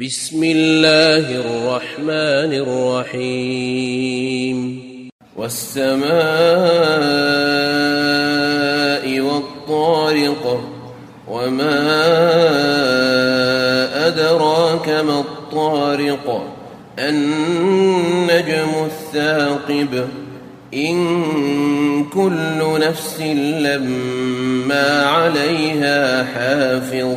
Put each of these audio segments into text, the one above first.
بسم الله الرحمن الرحيم والسماء والطارق وما أدراك ما الطارق النجم الثاقب إن كل نفس لما عليها حافظ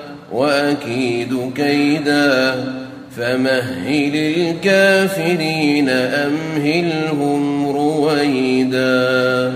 وأكيد كيدا فمهل الكافرين أمهلهم رويداً